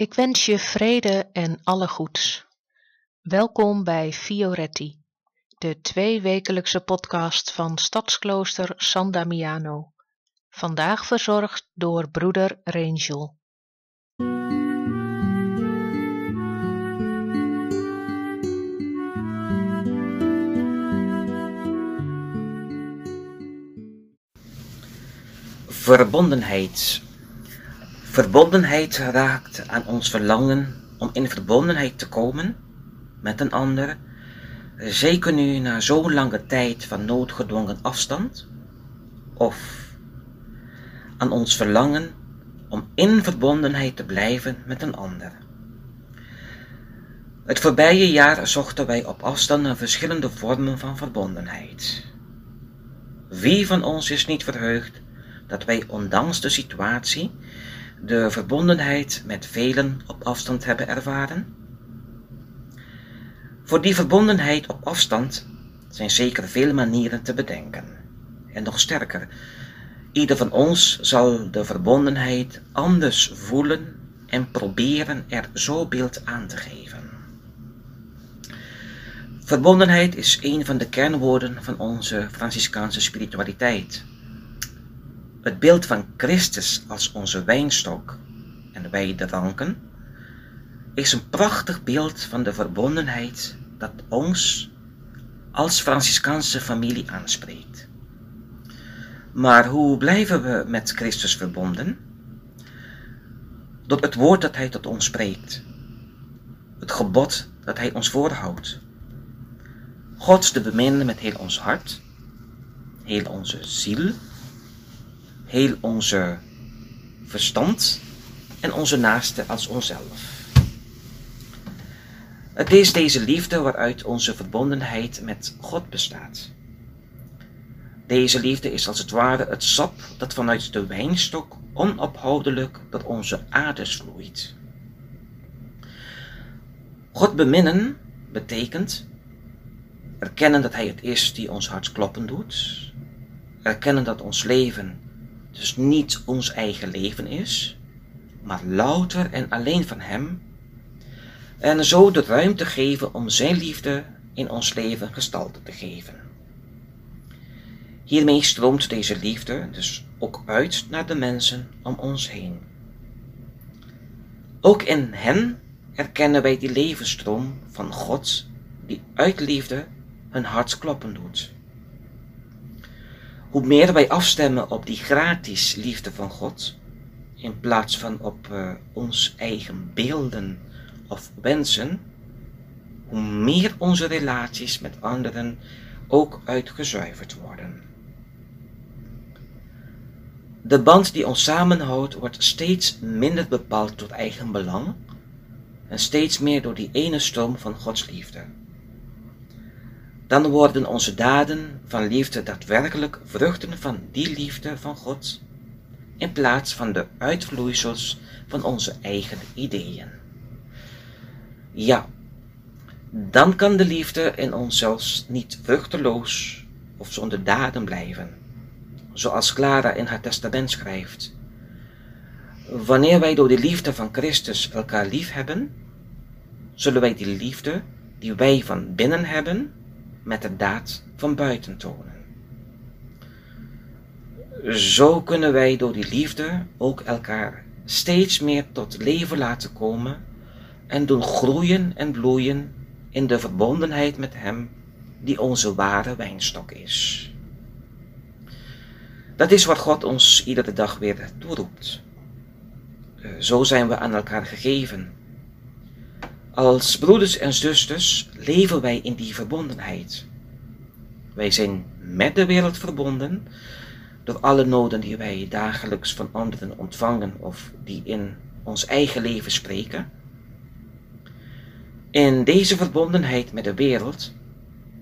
Ik wens je vrede en alle goeds. Welkom bij Fioretti, de tweewekelijkse podcast van Stadsklooster San Damiano. Vandaag verzorgd door broeder Rangel. Verbondenheid. Verbondenheid raakt aan ons verlangen om in verbondenheid te komen met een ander, zeker nu na zo'n lange tijd van noodgedwongen afstand, of aan ons verlangen om in verbondenheid te blijven met een ander. Het voorbije jaar zochten wij op afstand naar verschillende vormen van verbondenheid. Wie van ons is niet verheugd dat wij ondanks de situatie de verbondenheid met velen op afstand hebben ervaren? Voor die verbondenheid op afstand zijn zeker veel manieren te bedenken. En nog sterker, ieder van ons zal de verbondenheid anders voelen en proberen er zo beeld aan te geven. Verbondenheid is een van de kernwoorden van onze Franciscaanse spiritualiteit. Het beeld van Christus als onze wijnstok en wij de is een prachtig beeld van de verbondenheid dat ons als Franciscaanse familie aanspreekt. Maar hoe blijven we met Christus verbonden? Door het woord dat Hij tot ons spreekt, het gebod dat Hij ons voorhoudt. Gods te beminnen met heel ons hart, heel onze ziel heel onze verstand en onze naaste als onszelf. Het is deze liefde waaruit onze verbondenheid met God bestaat. Deze liefde is als het ware het sap dat vanuit de wijnstok onophoudelijk door onze aders vloeit. God beminnen betekent erkennen dat Hij het is die ons hart kloppen doet, erkennen dat ons leven dus niet ons eigen leven is, maar louter en alleen van Hem, en zo de ruimte geven om Zijn liefde in ons leven gestalte te geven. Hiermee stroomt deze liefde dus ook uit naar de mensen om ons heen. Ook in hen erkennen wij die levensstroom van God die uit liefde hun hart kloppen doet. Hoe meer wij afstemmen op die gratis liefde van God, in plaats van op uh, ons eigen beelden of wensen, hoe meer onze relaties met anderen ook uitgezuiverd worden. De band die ons samenhoudt wordt steeds minder bepaald door eigen belang en steeds meer door die ene stroom van Gods liefde dan worden onze daden van liefde daadwerkelijk vruchten van die liefde van God, in plaats van de uitvloeisels van onze eigen ideeën. Ja, dan kan de liefde in ons zelfs niet vruchteloos of zonder daden blijven, zoals Clara in haar testament schrijft. Wanneer wij door de liefde van Christus elkaar lief hebben, zullen wij die liefde die wij van binnen hebben, met de daad van buiten tonen. Zo kunnen wij door die liefde ook elkaar steeds meer tot leven laten komen en doen groeien en bloeien in de verbondenheid met Hem die onze ware wijnstok is. Dat is wat God ons iedere dag weer toeroept. Eh, zo zijn we aan elkaar gegeven als broeders en zusters leven wij in die verbondenheid. Wij zijn met de wereld verbonden door alle noden die wij dagelijks van anderen ontvangen of die in ons eigen leven spreken. In deze verbondenheid met de wereld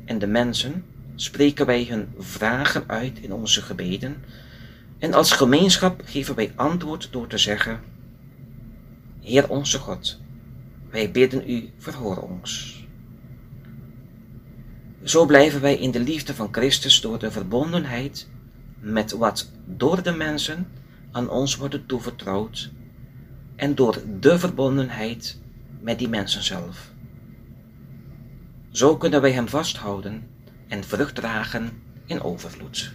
en de mensen spreken wij hun vragen uit in onze gebeden en als gemeenschap geven wij antwoord door te zeggen: Heer onze God wij bidden u, verhoor ons. Zo blijven wij in de liefde van Christus door de verbondenheid met wat door de mensen aan ons wordt toevertrouwd, en door de verbondenheid met die mensen zelf. Zo kunnen wij Hem vasthouden en vrucht dragen in overvloed.